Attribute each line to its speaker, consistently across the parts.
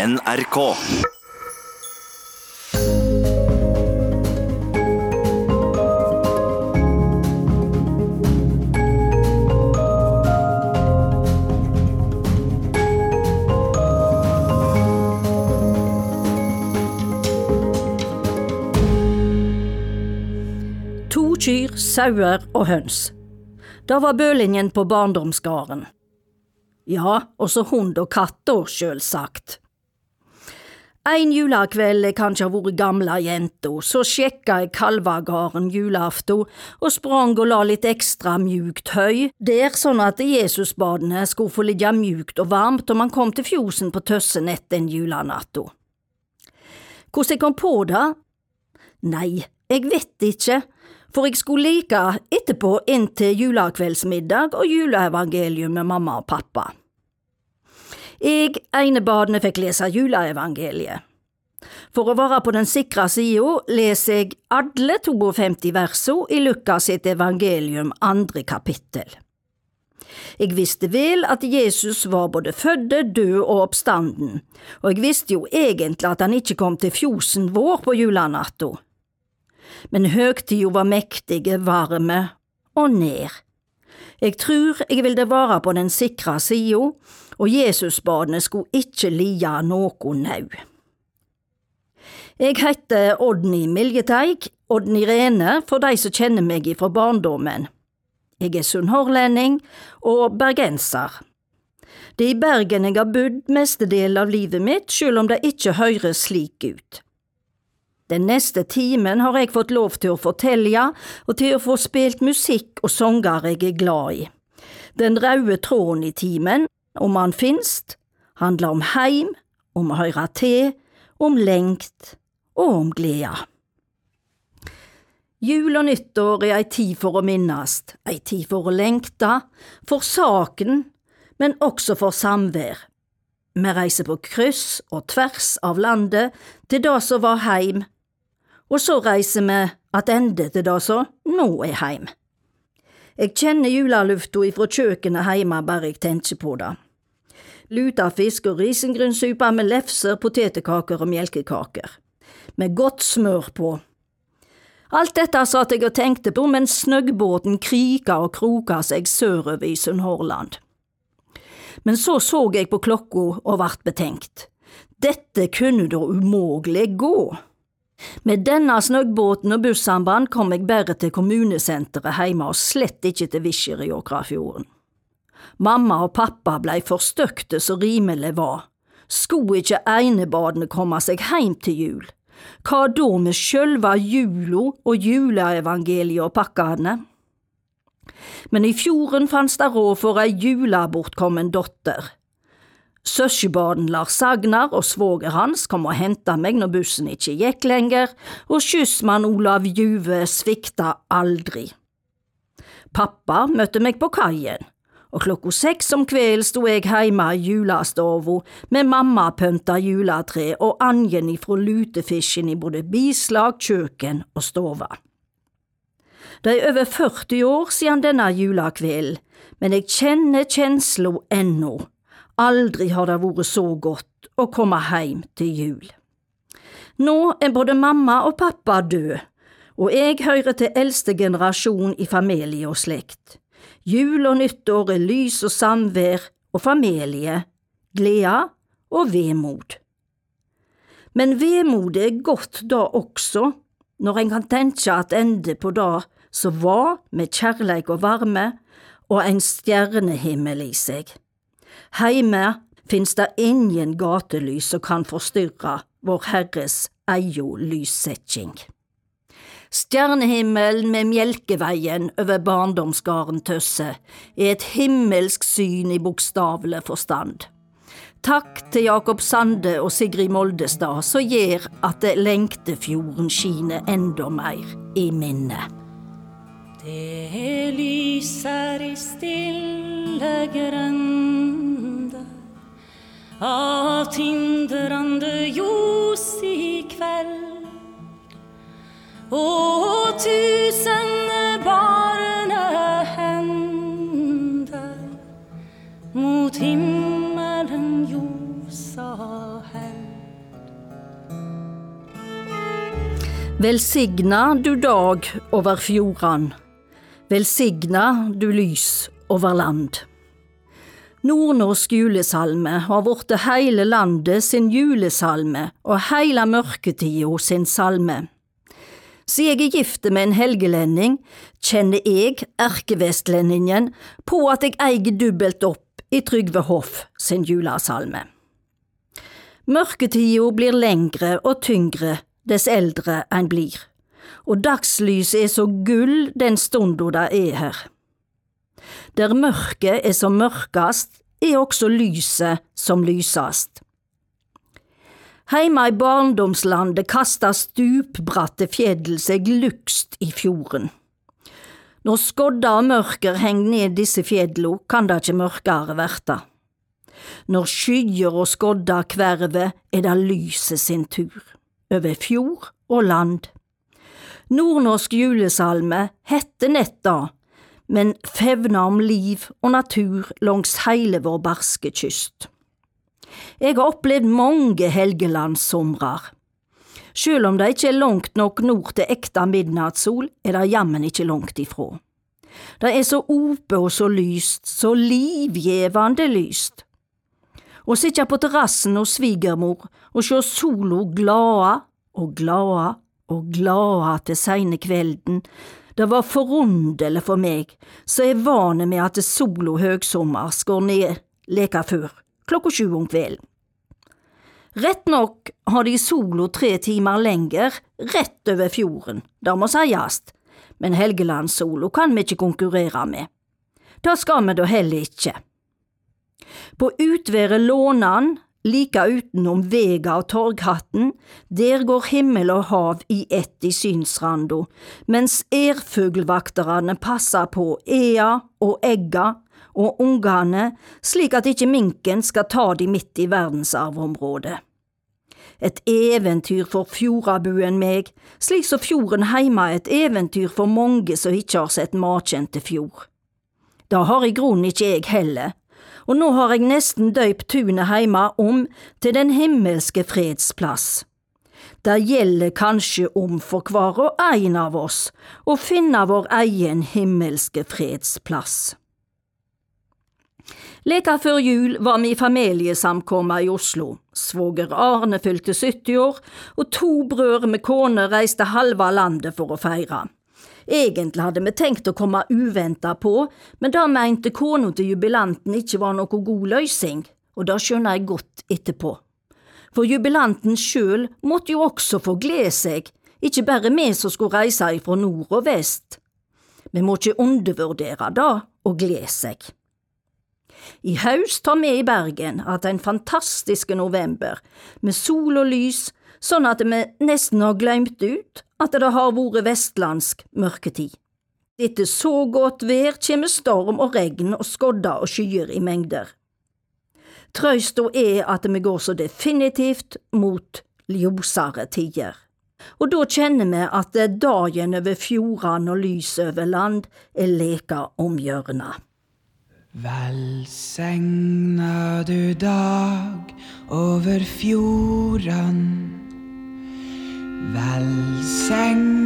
Speaker 1: NRK.
Speaker 2: To kyr, sauer og høns. Da var bølinjen på barndomsgården. Ja, også hund og katter, sjølsagt. Ein julekveld jeg kanskje har vært gamla jenta, så sjekka jeg kalvagarden julaften og sprang og la litt ekstra mjukt høy der, sånn at Jesusbadene skulle få ligge mjukt og varmt om han kom til fjosen på Tøssenett den julenatta. Hvordan jeg kom på det? Nei, jeg vet ikke, for jeg skulle like etterpå inn til julekveldsmiddag og juleevangelium med mamma og pappa. Jeg, enebadende, fikk lese juleevangeliet. For å være på den sikre sida leser jeg alle 52 versene i Lukas sitt evangelium andre kapittel. Jeg visste vel at Jesus var både fødde, død og oppstanden, og jeg visste jo egentlig at han ikke kom til fjosen vår på julanatta. Men høgtida var mektige, varme og nær. Jeg trur eg ville vare på den sikre sida, og Jesusbadene skulle ikkje lide noko nau. Eg heiter Odny Miljeteig, Odny Rene for dei som kjenner meg ifra barndommen. Eg er sunnhordlending og bergenser. Det er i Bergen jeg har bodd mestedelen av livet mitt, sjøl om det ikke høres slik ut. Den neste timen har jeg fått lov til å fortelle og til å få spilt musikk og sanger jeg er glad i. Den røde tråden i timen, om han finst, handler om heim, om å høre til, om lengt og om gleda. Jul og nyttår er ei tid for å minnast, ei tid for å lengte, for saken, men også for samvær. Vi reiser på kryss og tvers av landet til det som var heim, og så reiser vi attende til det som nå er heim. Jeg kjenner julalufta ifra kjøkkenet heime bare jeg tenker på det. Lutefisk og risengrynssuppe med lefser, potetkaker og melkekaker. Med godt smør på. Alt dette satt jeg og tenkte på mens snøggbåten krika og kroka seg sørover i Sunnhordland. Men så så jeg på klokka og vart betenkt. Dette kunne da umogleg gå. Med denne snøggbåten og bussamband kom jeg bare til kommunesenteret heime og slett ikke til Visjer i Åkrafjorden. Mamma og pappa blei forstøkte så rimelig var. Skulle ikke einebadene komme seg heim til jul? Hva da med sjølve jula og juleevangeliet og pakkene? Men i fjorden fanns det råd for ei julebortkommen dotter. Søskenbarn Lars Sagnar og svoger hans kom og henta meg når bussen ikke gikk lenger, og skyssmann Olav Juve svikta aldri. Pappa møtte meg på kaien, og klokka seks om kvelden sto jeg heime i julestova med mammapynta juletre og angen ifra lutefisken i både bislag, kjøkken og stova. Det er over 40 år siden denne julekvelden, men jeg kjenner kjensla ennå. Aldri har det vært så godt å komme heim til jul. Nå er både mamma og pappa døde, og jeg hører til eldste generasjon i familie og slekt. Jul og nyttår er lys og samvær og familie, glede og vemod. Men vemodet er godt da også, når en kan tenke attende på det som var med kjærleik og varme og en stjernehimmel i seg. Heime finnes det ingen gatelys som kan forstyrre Vår Herres eio lyssetjing. Stjernehimmelen med Mjelkeveien over barndomsgarden Tøsse er et himmelsk syn i bokstavelig forstand. Takk til Jakob Sande og Sigrid Moldestad som gjør at Lengtefjorden skiner enda mer i minnet.
Speaker 3: Det lyser i stille grender av tindrande ljus i kveld. Og tusen barnehender mot himmelen ljosa hell.
Speaker 2: Velsigna du dag over fjordan. Velsigna du lys over land. Nordnorsk julesalme har blitt heile landet sin julesalme og heile mørketida sin salme. Siden jeg er gift med en helgelending, kjenner jeg, erkevestlendingen, på at jeg eier dubbelt opp i Trygve Hoff sin julesalme. Mørketida blir lengre og tyngre dess eldre en blir, og dagslyset er så gull den stunda det er her. Der mørket er som mørkast, er også lyset som lysast. Heima i barndomslandet kasta stupbratte fjell seg lukst i fjorden. Når skodda og mørker heng ned disse fjella, kan det ikkje mørkare verta. Når skyer og skodda kverver, er det lyset sin tur over fjord og land. Nordnorsk julesalme heter nett da, men fevner om liv og natur langs heile vår barske kyst. Jeg har opplevd mange Helgelandssomrer. Sjøl om det ikke er langt nok nord til ekte midnattssol, er det jammen ikke langt ifra. Det er så ope og så lyst, så livgjevende lyst. Å sitte på terrassen hos svigermor og sjå sola glada og glada og glada til seine kvelden, det var forunderlig for meg, så er vane med at solo høgsommer skår ned leka før, klokka sju om kvelden. Rett nok har de solo tre timer lenger rett over fjorden, det må sies, men Helgelandssolo kan vi ikke konkurrere med. Det skal vi da heller ikke. På utværet Lånan, like utenom Vega og Torghatten, der går himmel og hav i ett i synsranda, mens ærfuglvakterne passer på ea og egga og ungane, slik at ikke minken skal ta de midt i verdensarvområdet. Et eventyr for fjordabuen meg, slik som fjorden heime er et eventyr for mange som ikke har sett maken til fjord. Det har i grunnen ikke jeg heller, og nå har jeg nesten døypt tunet heime om til Den himmelske fredsplass. Det gjelder kanskje om for hver og ein av oss å finne vår egen himmelske fredsplass. Like før jul var vi familiesamkomma i Oslo. Svoger Arne fylte 70 år, og to brødre med kone reiste halve landet for å feire. Egentlig hadde vi tenkt å komme uventa på, men det mente kona til jubilanten ikke var noe god løsning, og det skjønner jeg godt etterpå. For jubilanten sjøl måtte jo også få glede seg, ikke bare vi som skulle reise ifra nord og vest. Vi må ikke undervurdere det å glede seg. I høst har vi i Bergen hatt en fantastisk november, med sol og lys, sånn at vi nesten har glemt ut at det har vært vestlandsk mørketid. Etter så godt vær kommer storm og regn og skodder og skyer i mengder. Trøysta er at vi går så definitivt mot ljosere tider. Og da kjenner vi at dagen over fjordene og lyset over land er leka om hjørnet.
Speaker 1: Velsigna du dag over fjordene. Velsigna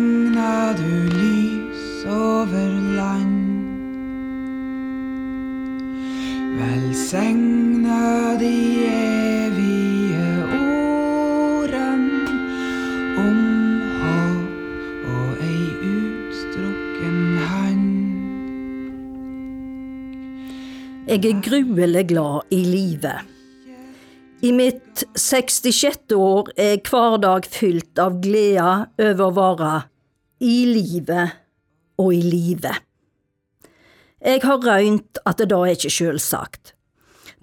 Speaker 1: du lys over land. Velsigna de evige ordene om håp og ei utstrukken hand.
Speaker 2: Jeg er gruelig glad i livet. I mitt 66. år er hver dag fylt av glede over å være i livet og i livet. Jeg har røynt at det da er ikke sjølsagt.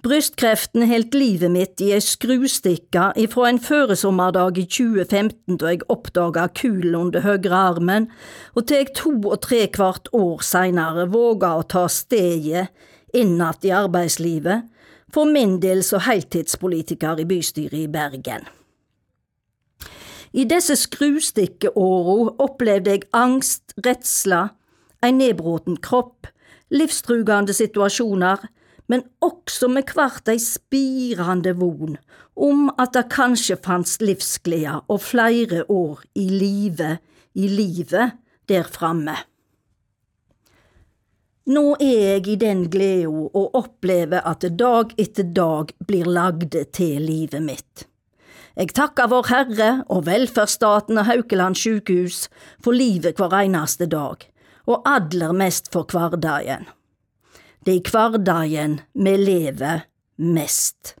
Speaker 2: Brystkreften holdt livet mitt i ei skrustikke ifra en føresommerdag i 2015 da jeg oppdaga kulen under høyre armen, og til jeg to og tre kvart år seinere våga å ta steget inn att i arbeidslivet for min del som heltidspolitiker i bystyret i Bergen. I disse skrustikkeåra opplevde jeg angst, redsle, en nedbråten kropp, livstruende situasjoner, men også med hvert ei spirende von om at det kanskje fantes livsglede og flere år i live, i livet der framme. Nå er jeg i den gleda å oppleve at dag etter dag blir lagde til livet mitt. Jeg takker Vår Herre og velferdsstaten og Haukeland sjukehus for livet hver eneste dag, og aller mest for hverdagen. Det er i hverdagen vi lever mest.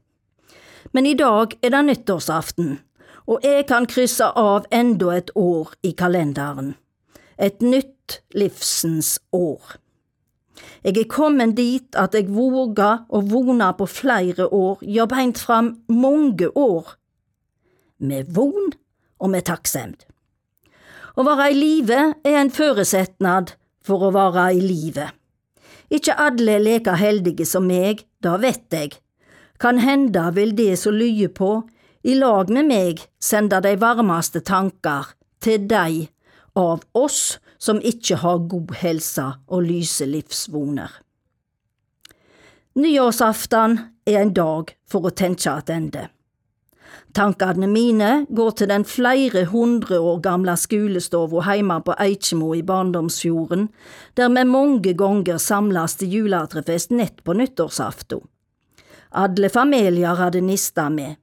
Speaker 2: Men i dag er det nyttårsaften, og jeg kan krysse av enda et år i kalenderen. Et nytt livsens år. Jeg er kommet dit at jeg våger å vona på flere år, ja beint fram mange år. Med von og med takksemd. Å være i live er en føresetnad for å være i livet. Ikke alle er like heldige som meg, det vet jeg. Kan hende vil det som lyer på, i lag med meg sende de varmeste tanker til dei av oss som ikke har god helse og lyse livsvoner. Nyårsaften er en dag for å tenke attende. Tankene mine går til den flere hundre år gamle skolestova heime på Eikjemo i barndomsfjorden, der vi mange ganger samles til juletrefest nett på nyttårsaften. Alle familier hadde nista med.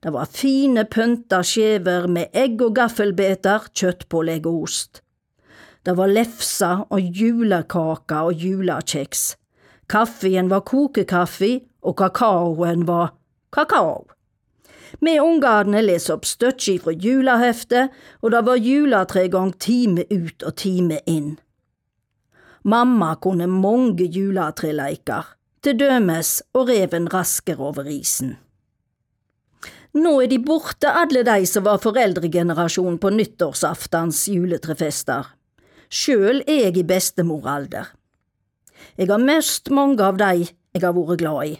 Speaker 2: Det var fine pynta skjever med egg og gaffelbeter, kjøttpålegg og ost. Det var lefser og julekaker og julekjeks. Kaffen var kokekaffe, og kakaoen var kakao. Vi ungene les opp støtje fra juleheftet, og det var juletregang time ut og time inn. Mamma kunne mange juletreleiker, til dømes og reven raskere over isen. Nå er de borte, alle de som var foreldregenerasjon på nyttårsaftens juletrefester. Sjøl er jeg i bestemoralder. Jeg har mest mange av de jeg har vært glad i,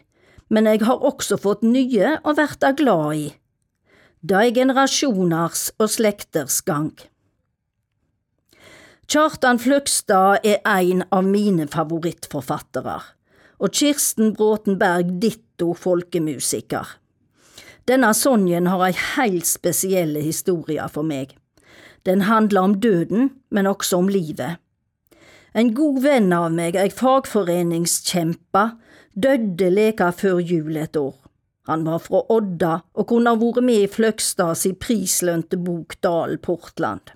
Speaker 2: men jeg har også fått nye å verta glad i. Det er generasjoners og slekters gang. Kjartan Fløgstad er en av mine favorittforfattere, og Kirsten Bråten Berg ditto folkemusiker. Denne Sonjen har ei heilt spesielle historie for meg. Den handler om døden, men også om livet. En god venn av meg, ei fagforeningskjempe, døde leka før jul et år. Han var fra Odda og kunne ha vært med i Fløgstad si prislønte bok Dalen Portland.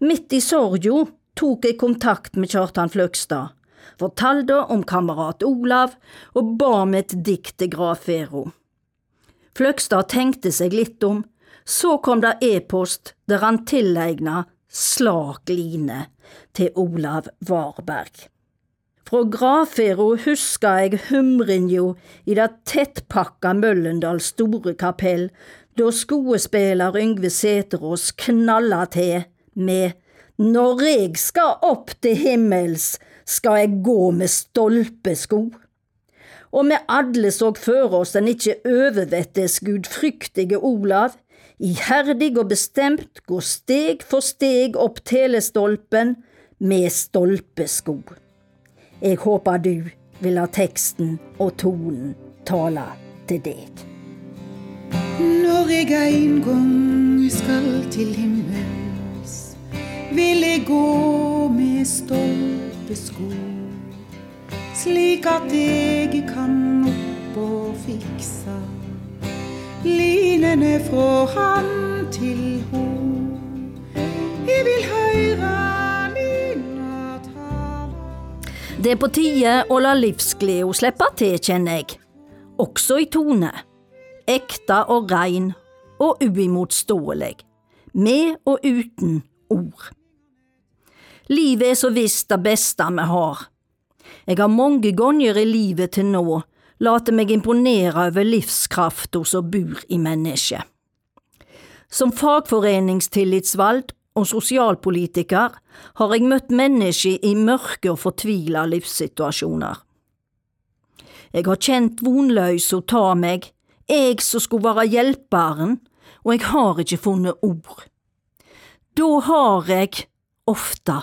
Speaker 2: Midt i sorga tok jeg kontakt med Kjartan Fløgstad, fortalte om kamerat Olav og ba om et dikt til gravferda. Fløgstad tenkte seg litt om, så kom det e-post der han tilegna Slak line til Olav Varberg. Fra gravferda huska jeg humrinja i det tettpakka Møllendal store kapell, da skuespiller Yngve Sæterås knalla til med Når eg skal opp til himmels, skal eg gå med stolpesko og vi alle så for oss den ikke overvettes gudfryktige Olav, iherdig og bestemt gå steg for steg opp telestolpen med stolpesko. Jeg håper du vil la teksten og tonen tale til deg.
Speaker 1: Når jeg en gang skal til himmels, vil jeg gå med stolpesko, slik at jeg kan opp og fikse linene fra han til ho. Jeg vil høre Nina tale
Speaker 2: Det er på tide å la livsgleda slippe til, kjenner jeg. Også i tone. Ekte og rein og uimotståelig. Med og uten ord. Livet er så visst det beste vi har. Jeg har mange ganger i livet til nå later meg imponere over livskrafta som bor i mennesket. Som fagforeningstillitsvalgt og sosialpolitiker har jeg møtt mennesker i mørke og fortvila livssituasjoner. Jeg har kjent vonløysa ta meg, jeg som skulle være hjelperen, og jeg har ikke funnet ord. Da har jeg, ofte,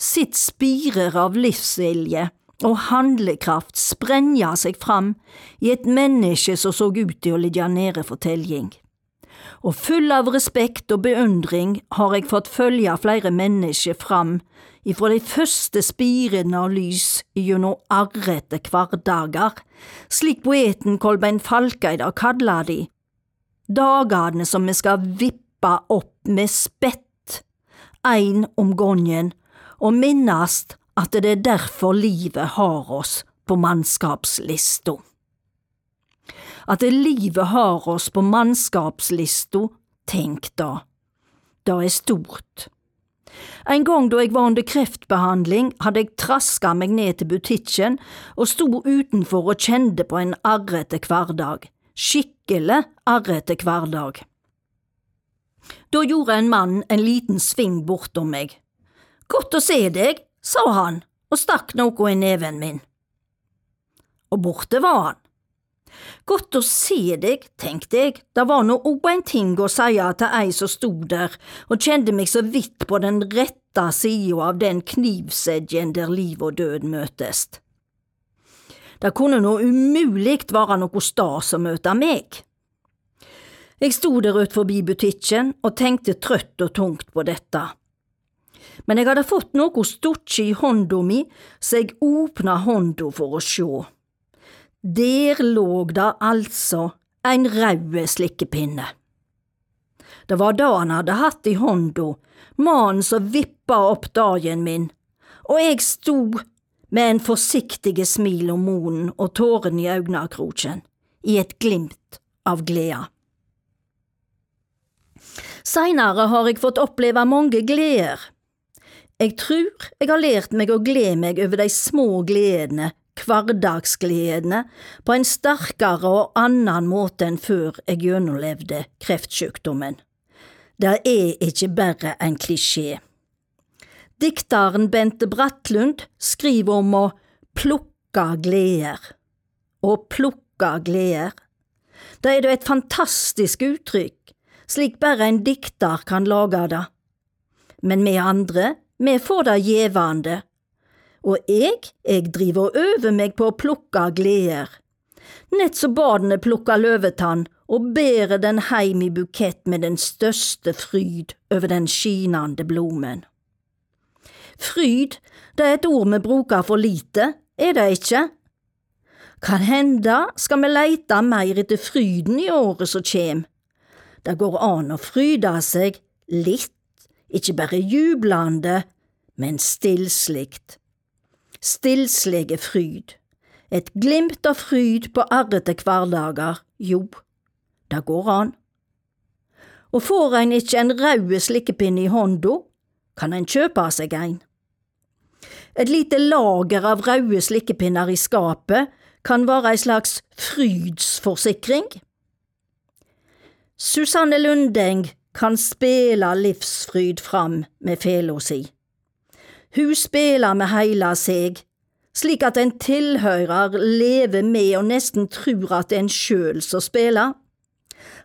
Speaker 2: sett spirer av livsvilje og handlekraft sprenja seg fram i et menneske som så ut til å ligge nede for telling. Og full av respekt og beundring har jeg fått følge flere mennesker fram ifra de første spirene av lys gjennom arrete hverdager, slik poeten Kolbein Falkeid har kalla de, dagane som vi skal vippe opp med spett, ein om gongen, og minnast at det er derfor livet har oss på mannskapslista. At livet har oss på mannskapslista, tenk da, det er stort. En gang da jeg var under kreftbehandling, hadde jeg traska meg ned til butikken og sto utenfor og kjente på en arrete hverdag, skikkelig arrete hverdag. Da gjorde en mann en liten sving bortom meg. Godt å se deg, sa han og stakk noe i neven min. Og borte var han. Godt å se deg, tenkte jeg, det var nå òg en ting å si til ei som stod der og kjente meg så vidt på den rette sida av den knivsedjen der liv og død møtes. Det kunne nå umulig være noe stas å møte meg. Jeg sto der ut forbi butikken og tenkte trøtt og tungt på dette. Men jeg hadde fått noe stortje i hånda mi, så jeg åpna hånda for å sjå. Der låg det altså en rød slikkepinne. Det var det han hadde hatt i hånda, mannen som vippa opp dagen min, og jeg sto med en forsiktige smil om munnen og tåren i øynekroken, i et glimt av glede. Seinere har jeg fått oppleve mange gleder. Jeg tror jeg har lært meg å glede meg over de små gledene hverdagsgledene på en sterkere og annen måte enn før jeg gjennomlevde kreftsykdommen. Det er ikke bare en klisjé. Dikteren Bente Brattlund skriver om å plukke gleder. Å plukke gleder. Det er da et fantastisk uttrykk, slik bare en dikter kan lage det. Men vi andre, vi får det gjevande og eg, eg driver og øver meg på å plukke gleder. Nett så barna plukker løvetann og bærer den heim i bukett med den største fryd over den skinande blomen. Fryd, det er et ord vi bruker for lite, er det ikke? Kan hende skal vi leite mer etter fryden i året som kjem. Det går an å fryde seg litt, ikke bare jublande, men stillslikt stillslege fryd, et glimt av fryd på arrete hverdager, jo, det går an. Og får ein ikke en rød slikkepinne i hånda, kan ein kjøpe seg ein. Et lite lager av røde slikkepinner i skapet kan være ei slags frydsforsikring. Susanne Lundeng kan spela livsfryd fram med fela si. Hun spiller med heila seg, slik at en tilhører lever med og nesten tror at det er en sjøl som spiller.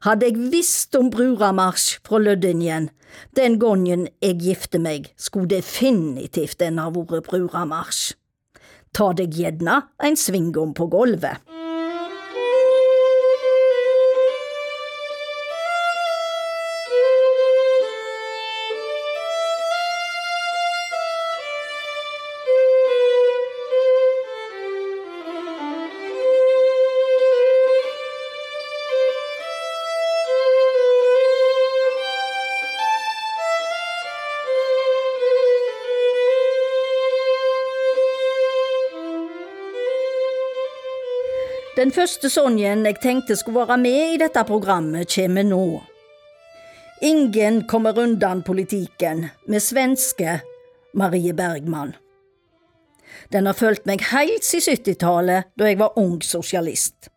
Speaker 2: Hadde jeg visst om bruramarsj fra Lødingen den gongen jeg gifte meg, skulle definitivt den ha vært bruramarsj. Ta deg gjerne en svingom på gulvet. Den første Sonjen jeg tenkte skulle være med i dette programmet, kommer nå. Ingen kommer undan politikken med svenske Marie Bergman. Den har fulgt meg helt siden 70-tallet, da jeg var ung sosialist.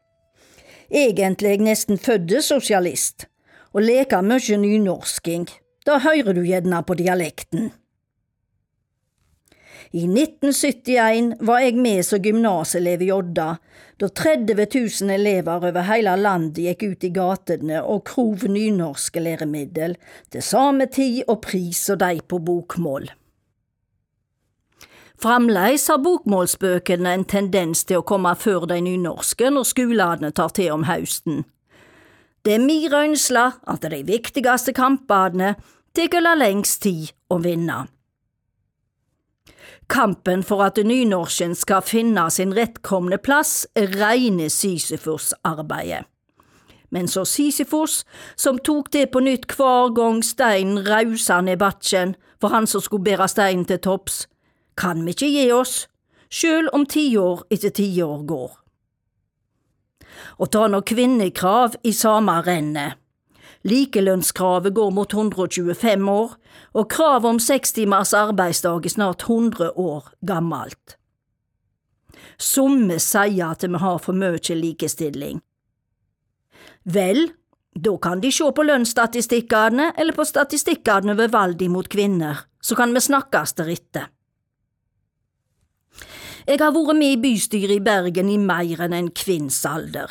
Speaker 2: Egentlig nesten født sosialist, og leker mye nynorsking. Da hører du gjerne på dialekten. I 1971 var jeg med som gymnaselev i Odda, da 30 000 elever over hele landet gikk ut i gatene og krov nynorske læremiddel, til samme tid og pris som de på bokmål. Fremdeles har bokmålsbøkene en tendens til å komme før de nynorske når skolene tar til om høsten. Det er mi røynsle at de viktigste kampene tar lengst tid å vinne. Kampen for at nynorsken skal finne sin rettkomne plass, regner reine Sisyfos-arbeidet. Men så Sisyfos, som tok det på nytt hver gang steinen rausa ned bakken for han som skulle bære steinen til topps, kan vi ikke gi oss, sjøl om tiår etter tiår går. Å ta nå kvinnekrav i samme rennet. Likelønnskravet går mot 125 år, og kravet om seks timers arbeidsdag er snart 100 år gammelt. Somme sier at vi har for mye likestilling. Vel, da kan de se på lønnsstatistikkene eller på statistikkene over valg mot kvinner, så kan vi snakkes deretter. Jeg har vært med i bystyret i Bergen i mer enn en kvinns alder.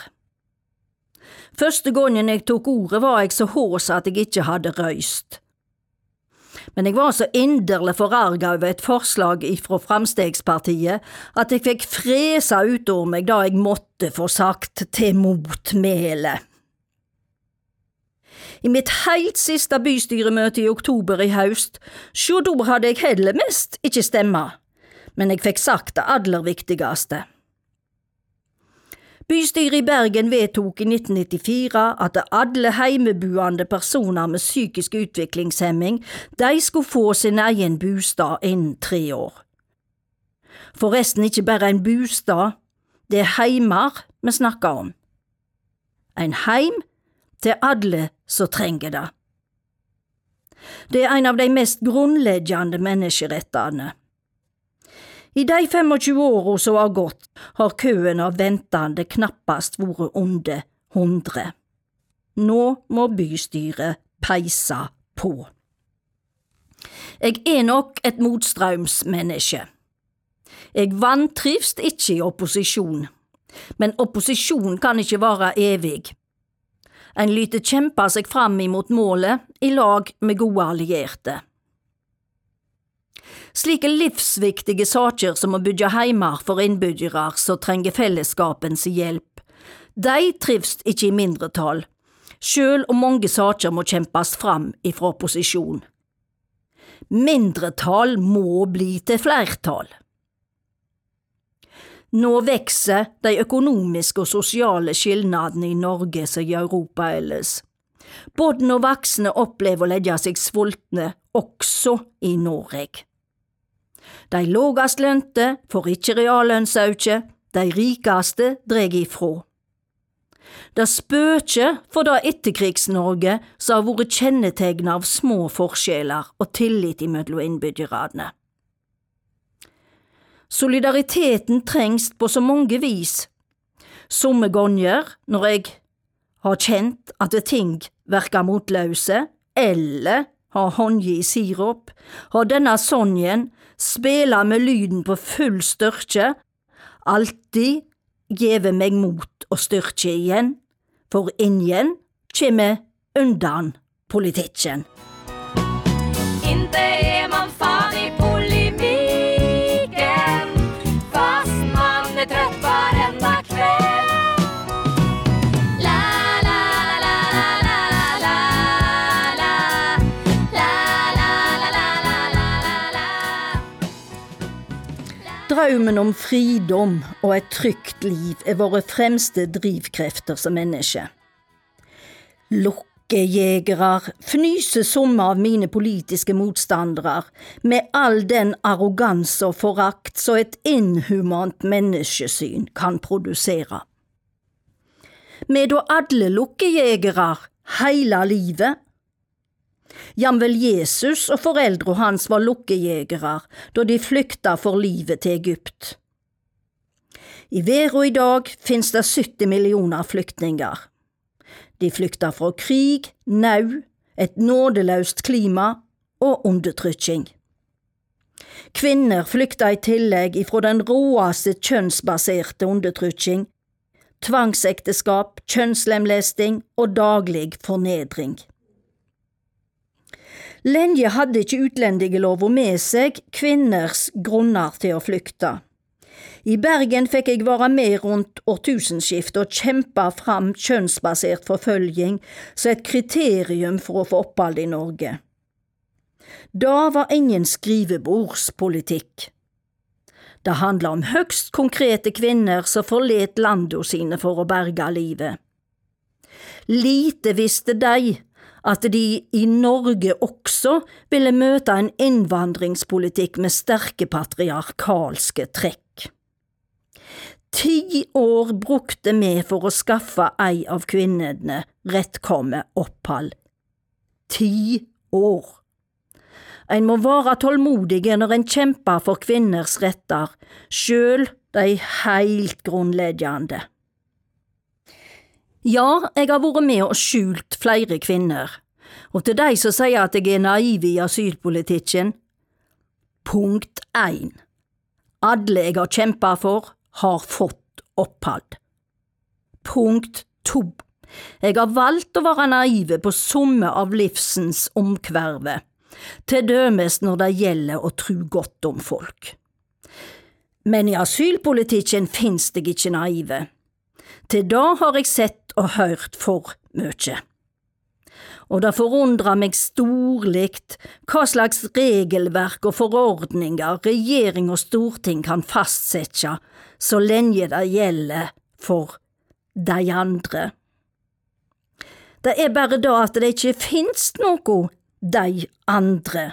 Speaker 2: Første gangen jeg tok ordet var jeg så hås at jeg ikke hadde røyst. Men jeg var så inderlig forarga over et forslag ifra Framstegspartiet at jeg fikk fresa utover meg da jeg måtte få sagt til motmæle. I mitt heilt siste bystyremøte i oktober i haust, sjå da hadde jeg heller mest ikke stemma, men jeg fikk sagt det aller viktigste. Bystyret i Bergen vedtok i 1994 at alle heimebuende personer med psykisk utviklingshemming de skulle få sin egen bostad innen tre år. Forresten ikke bare en bostad, det er heimer vi snakker om. En heim til alle som trenger det. Det er en av de mest grunnleggende menneskerettene. I de 25 åra som har gått, har køen av ventende knappast vært under 100. Nå må bystyret peise på. Jeg er nok et motstrømsmenneske. Jeg vantrivs ikke i opposisjon, men opposisjon kan ikke være evig. En lyter kjempe seg fram imot målet i lag med gode allierte. Slike livsviktige saker som å bygge heimer for innbyggere som trenger fellesskapens hjelp, de trives ikke i mindretall, sjøl om mange saker må kjempes fram ifra opposisjon. Mindretall må bli til flertall. Nå vokser de økonomiske og sosiale skilnadene i Norge som i Europa ellers. Både når voksne opplever å legge seg sultne, også i Norge. De lågast lønte får ikke reallønnsauke, de rikaste dreg ifrå. Det spøker for det Etterkrigs-Norge som har vært kjennetegnet av små forskjeller og tillit mellom innbyggerne. Solidariteten trengs på så mange vis. Somme ganger når jeg har kjent at ting verker motløse, eller har håndgi sirup, har denne sonjen spela med lyden på full styrke, alltid gjeve meg mot og styrke igjen, for ingen kjem undan politikken. Drømmen om fridom og et trygt liv er våre fremste drivkrefter som mennesker. Lokkejegere fnyser somme av mine politiske motstandere med all den arroganse og forakt som et inhumant menneskesyn kan produsere. Med å alle lokkejegere heile livet? Jamvel Jesus og foreldra hans var lukkejegere da de flykta for livet til Egypt. I verda i dag finnes det 70 millioner flyktninger. De flykter fra krig, nau, et nådeløst klima og undertrykking. Kvinner flykter i tillegg ifra den råeste kjønnsbaserte undertrykking, tvangsekteskap, kjønnslemlesting og daglig fornedring. Lenge hadde ikke utlendingslova med seg kvinners grunner til å flykte. I Bergen fikk jeg være med rundt årtusenskiftet og kjempe fram kjønnsbasert forfølging som et kriterium for å få opphold i Norge. Da var ingen skrivebordspolitikk. Det handla om høgst konkrete kvinner som forlet landa sine for å berge livet. Lite visste de at de i Norge også ville møte en innvandringspolitikk med sterke patriarkalske trekk. Ti år brukte vi for å skaffe ei av kvinnene rettkomme opphold. Ti år. Ein må være tålmodige når en kjemper for kvinners retter, sjøl de heilt grunnleggjande. Ja, jeg har vært med og skjult flere kvinner, og til de som sier at jeg er naiv i asylpolitikken, punkt én. Alle jeg har kjempa for, har fått opphold. Punkt to. Jeg har valgt å være naive på somme av livsens omkverve til dømes når det gjelder å tru godt om folk. Men i asylpolitikken finnes det ikke naive. Til da har jeg sett og hørt for mykje. Og det forundrer meg storlikt hva slags regelverk og forordninger regjering og storting kan fastsette så lenge det gjelder for de andre. Det er bare da at det ikke finnes noe de andre.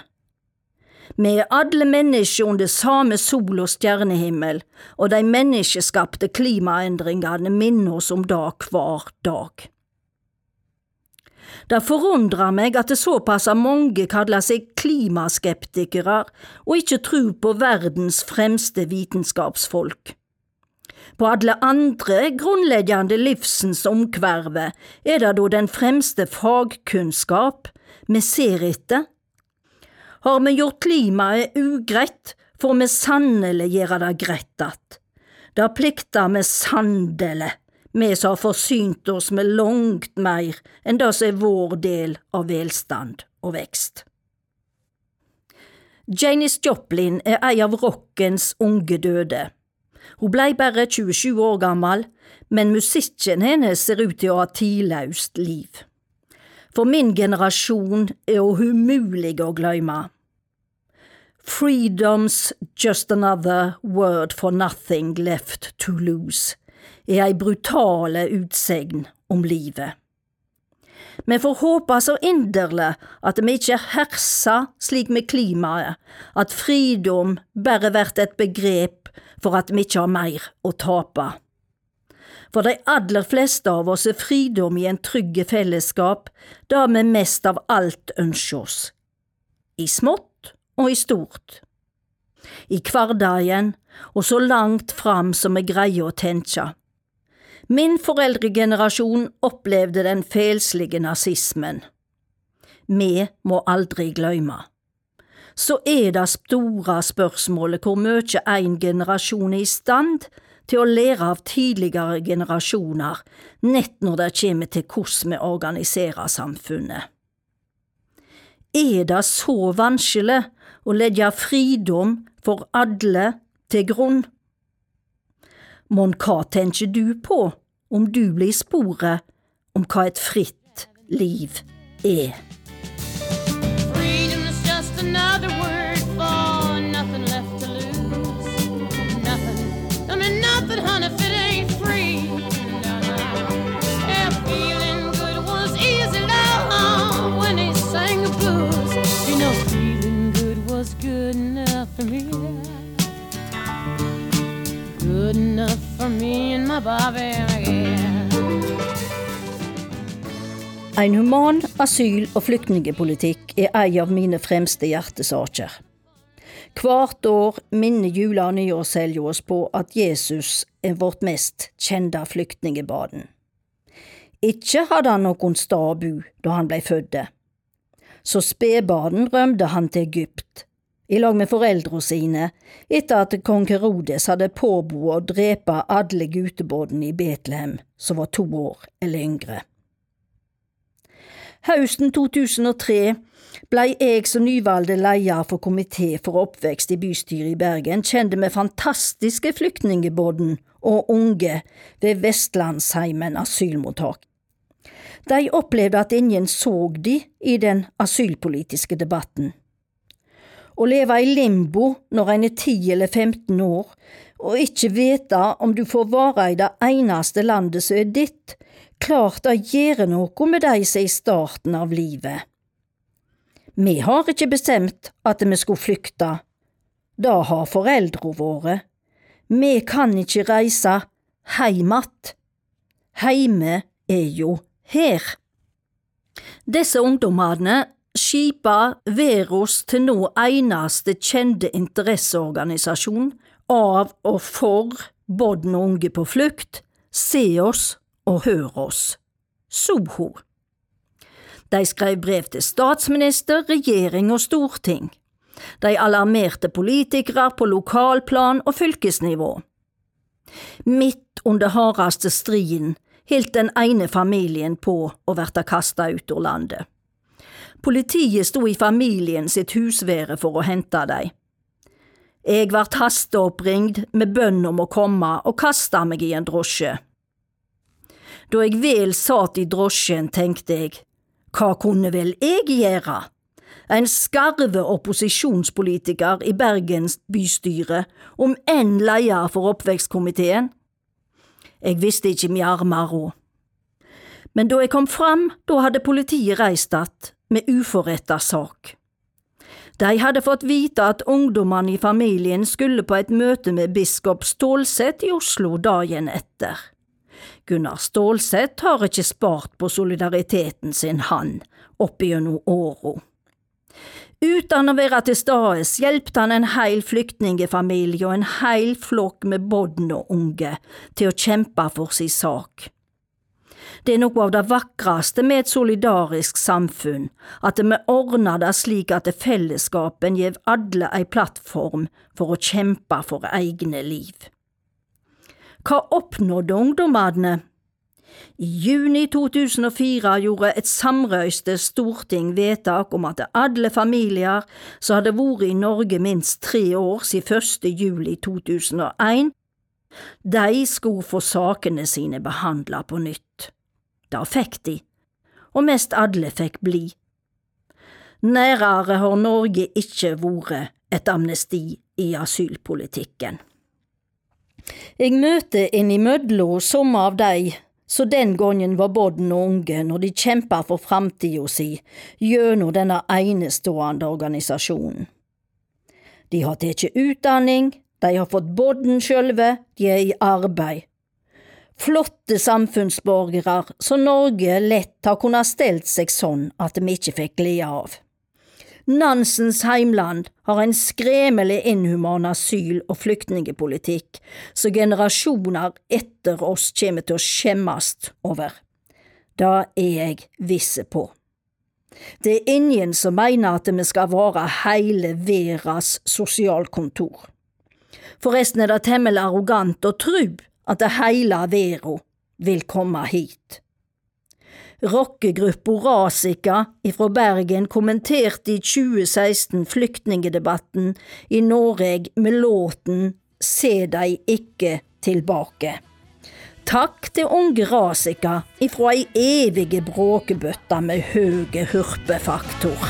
Speaker 2: Vi er alle mennesker under samme sol- og stjernehimmel, og de menneskeskapte klimaendringene minner oss om det hver dag. Det forundrer meg at det såpass mange kaller seg klimaskeptikere og ikke tror på verdens fremste vitenskapsfolk. På alle andre grunnleggende livsens omkverve er det da den fremste fagkunnskap vi ser etter. Har vi gjort klimaet ugreit, får vi sannelig gjøre det greit att. Det plikter vi sannelig, vi som har forsynt oss med langt mer enn det som er vår del av velstand og vekst. Janis Joplin er ei av rockens unge døde. Hun blei bare 27 år gammel, men musikken hennes ser ut til å ha tidløst liv. For min generasjon er hun umulig å glemme. Freedom's just another word for nothing left to lose er ei brutale utsegn om livet. Vi får håpe så inderlig at vi ikke herser slik med klimaet, at fridom bare blir et begrep for at vi ikke har mer å tape. For de aller fleste av oss er fridom i en trygge fellesskap det vi mest av alt ønsker oss, i smått og i stort. I hverdagen og så langt fram som vi greier å tenke. Min foreldregenerasjon opplevde den feilslige nazismen. Vi må aldri glemme. Så er det store spørsmålet hvor mye en generasjon er i stand til å lære av tidligere generasjoner, nett når det kommer til hvordan vi organiserer samfunnet. Er det så vanskelig å legge fridom for alle til grunn? Mon hva tenker du på om du blir sporet om hva et fritt liv er?
Speaker 4: Freedom is just another me. Good enough for me and my Bobby McGee.
Speaker 2: En human asyl- og flyktningepolitikk er ei av mine fremste hjertesaker. Hvert år minner jula- og nyårshelga oss på at Jesus er vårt mest kjente flyktningebaden. Ikke hadde han noen sted å bo da han blei født. Så spedbarn rømte han til Egypt, i lag med foreldra sine, etter at kong Herodes hadde påbudt å drepe alle gutebåtene i Betlehem som var to år eller yngre. Høsten 2003 blei jeg som nyvalgte leder for komité for oppvekst i bystyret i Bergen kjent med fantastiske flyktningebåten og unge ved Vestlandsheimen asylmottak. De opplevde at ingen så de i den asylpolitiske debatten. Å leve i limbo når en er 10 eller 15 år, og ikke vite om du får være i det eneste landet som er ditt, klart det gjør noe med de som er i starten av livet. Vi har ikke bestemt at vi skulle flykte, det har foreldrene våre. Vi kan ikke reise heim att. Heime er jo her. Disse ungdommene skipa Veros til nå eneste kjente interesseorganisasjon av og for barn og unge på flukt, se oss og hør oss. Soho. De skrev brev til statsminister, regjering og storting. De alarmerte politikere på lokalplan og fylkesnivå. Midt under hardeste striden holdt den ene familien på å verte kasta ut av landet. Politiet sto i familien sitt husvære for å hente dem. Jeg vart hasteoppringd med bønn om å komme og kasta meg i en drosje. Da jeg vel satt i drosjen, tenkte jeg, hva kunne vel jeg gjøre? En skarve opposisjonspolitiker i Bergens bystyre, om enn leder for oppvekstkomiteen? Jeg visste ikke mi armer råd. Men da jeg kom fram, da hadde politiet reist att med uforretta sak. De hadde fått vite at ungdommene i familien skulle på et møte med biskop Stålsett i Oslo dagen etter. Gunnar Stålsett har ikke spart på solidariteten sin, han, oppigjennom åra. Uten å være til stades hjelpte han en heil flyktningefamilie og en heil flokk med bodne unge til å kjempe for sin sak. Det er noe av det vakreste med et solidarisk samfunn, at vi ordner det slik at fellesskapen gir alle ei plattform for å kjempe for egne liv. Hva oppnådde ungdommene? I juni 2004 gjorde et samrøyste storting vedtak om at alle familier som hadde vært i Norge minst tre år siden 1. juli 2001, de skulle få sakene sine behandla på nytt. Det fikk de, og mest alle fikk bli. Nærere har Norge ikke vært et amnesti i asylpolitikken. Jeg møter innimellom somme av de som den gangen var bodn og unge når de kjempa for framtida si gjennom denne enestående organisasjonen. De har tatt utdanning, de har fått bodn sjølve, de er i arbeid. Flotte samfunnsborgere som Norge lett har kunnet stelt seg sånn at vi ikke fikk glede av. Nansens heimland har en skremmelig inhuman asyl- og flyktningepolitikk som generasjoner etter oss kommer til å skjemmes over. Det er jeg visse på. Det er ingen som mener at vi skal være hele verdas sosialkontor. Forresten er det temmelig arrogant å tru at heile verda vil komme hit. Rockegruppa Rasika ifra Bergen kommenterte i 2016 flyktningedebatten i Noreg med låten Se dei ikke tilbake. Takk til unge Rasika ifra ei evige bråkebøtte med høge hurpefaktor.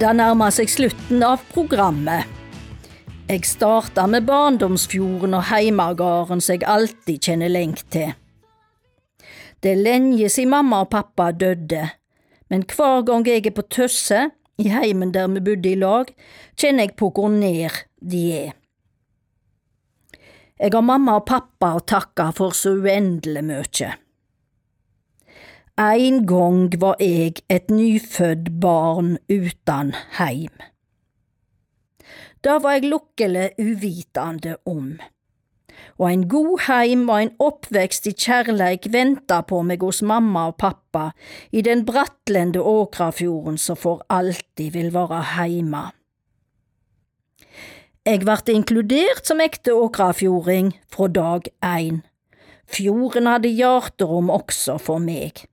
Speaker 2: Det nærmer seg slutten av programmet. Jeg starter med barndomsfjorden og heimegarden som jeg alltid kjenner lengt til. Det er lenge siden mamma og pappa døde, men hver gang jeg er på Tøsse, i heimen der vi bodde i lag, kjenner jeg på hvor nær de er. Jeg har mamma og pappa å takke for så uendelig mye. En gang var jeg et nyfødt barn uten heim. Det var jeg lukkelig uvitende om. og ein god heim og ein oppvekst i kjærleik venta på meg hos mamma og pappa i den brattlende Åkrafjorden som for alltid vil være heima. Eg vart inkludert som ekte åkrafjording fra dag ein. Fjorden hadde hjarterom også for meg.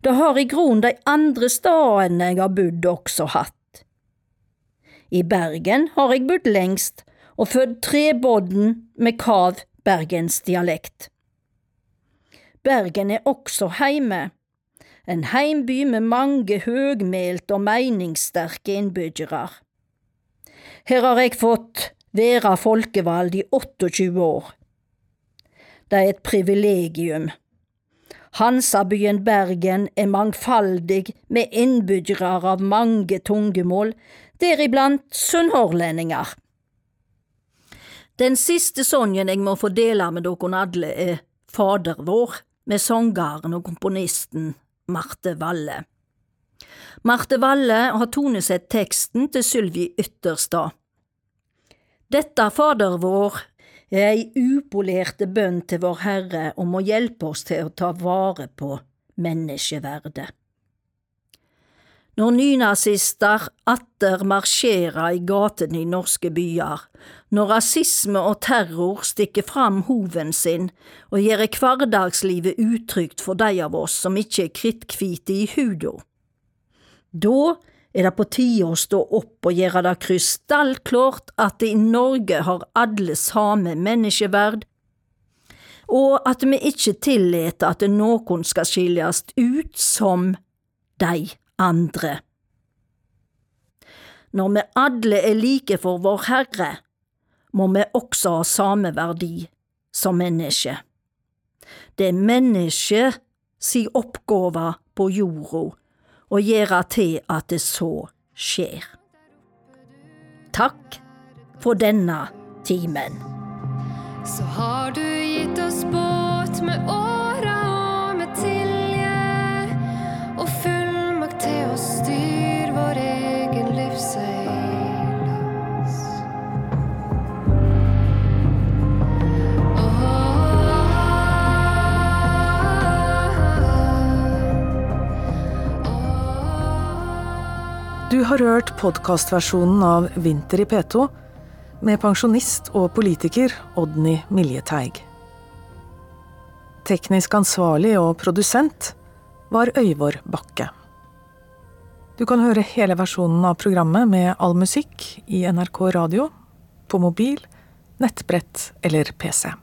Speaker 2: Det har i grunnen de andre stedene jeg har bodd også hatt. I Bergen har jeg bodd lengst og født trebodden med kav bergensdialekt. Bergen er også heime, en heimby med mange høgmælte og meningssterke innbyggere. Her har jeg fått være folkevalgt i 28 år. Det er et privilegium. Hansabyen Bergen er mangfaldig med innbyggere av mange tungemål, deriblant sunnhordlendinger. Den siste songen jeg må få dele med dere alle, er Fader vår, med sangeren og komponisten Marte Valle. Marte Valle har tonesett teksten til Sylvi Ytterstad. Dette Fader vår ei upolerte bønn til Vår Herre om å hjelpe oss til å ta vare på menneskeverdet. Når nynazister atter marsjerer i gatene i norske byer, når rasisme og terror stikker fram hoven sin og gjør hverdagslivet utrygt for de av oss som ikke er kritthvite i huda, da er det på tide å stå opp og gjøre det krystallklart at i Norge har alle samme menneskeverd, og at vi ikke tillater at noen skal skilles ut som de andre. Når vi alle er like for Vår Herre, må vi også ha samme verdi som menneske. Det er mennesket si oppgåve på jorda å gjøre til at det så skjer. Takk for denne timen.
Speaker 3: Så har du gitt oss båt med åra og med tilje, og fullmakt til å styre
Speaker 5: Du har hørt podkastversjonen av Vinter i P2 med pensjonist og politiker Odny Miljeteig. Teknisk ansvarlig og produsent var Øyvor Bakke. Du kan høre hele versjonen av programmet med all musikk i NRK radio, på mobil, nettbrett eller PC.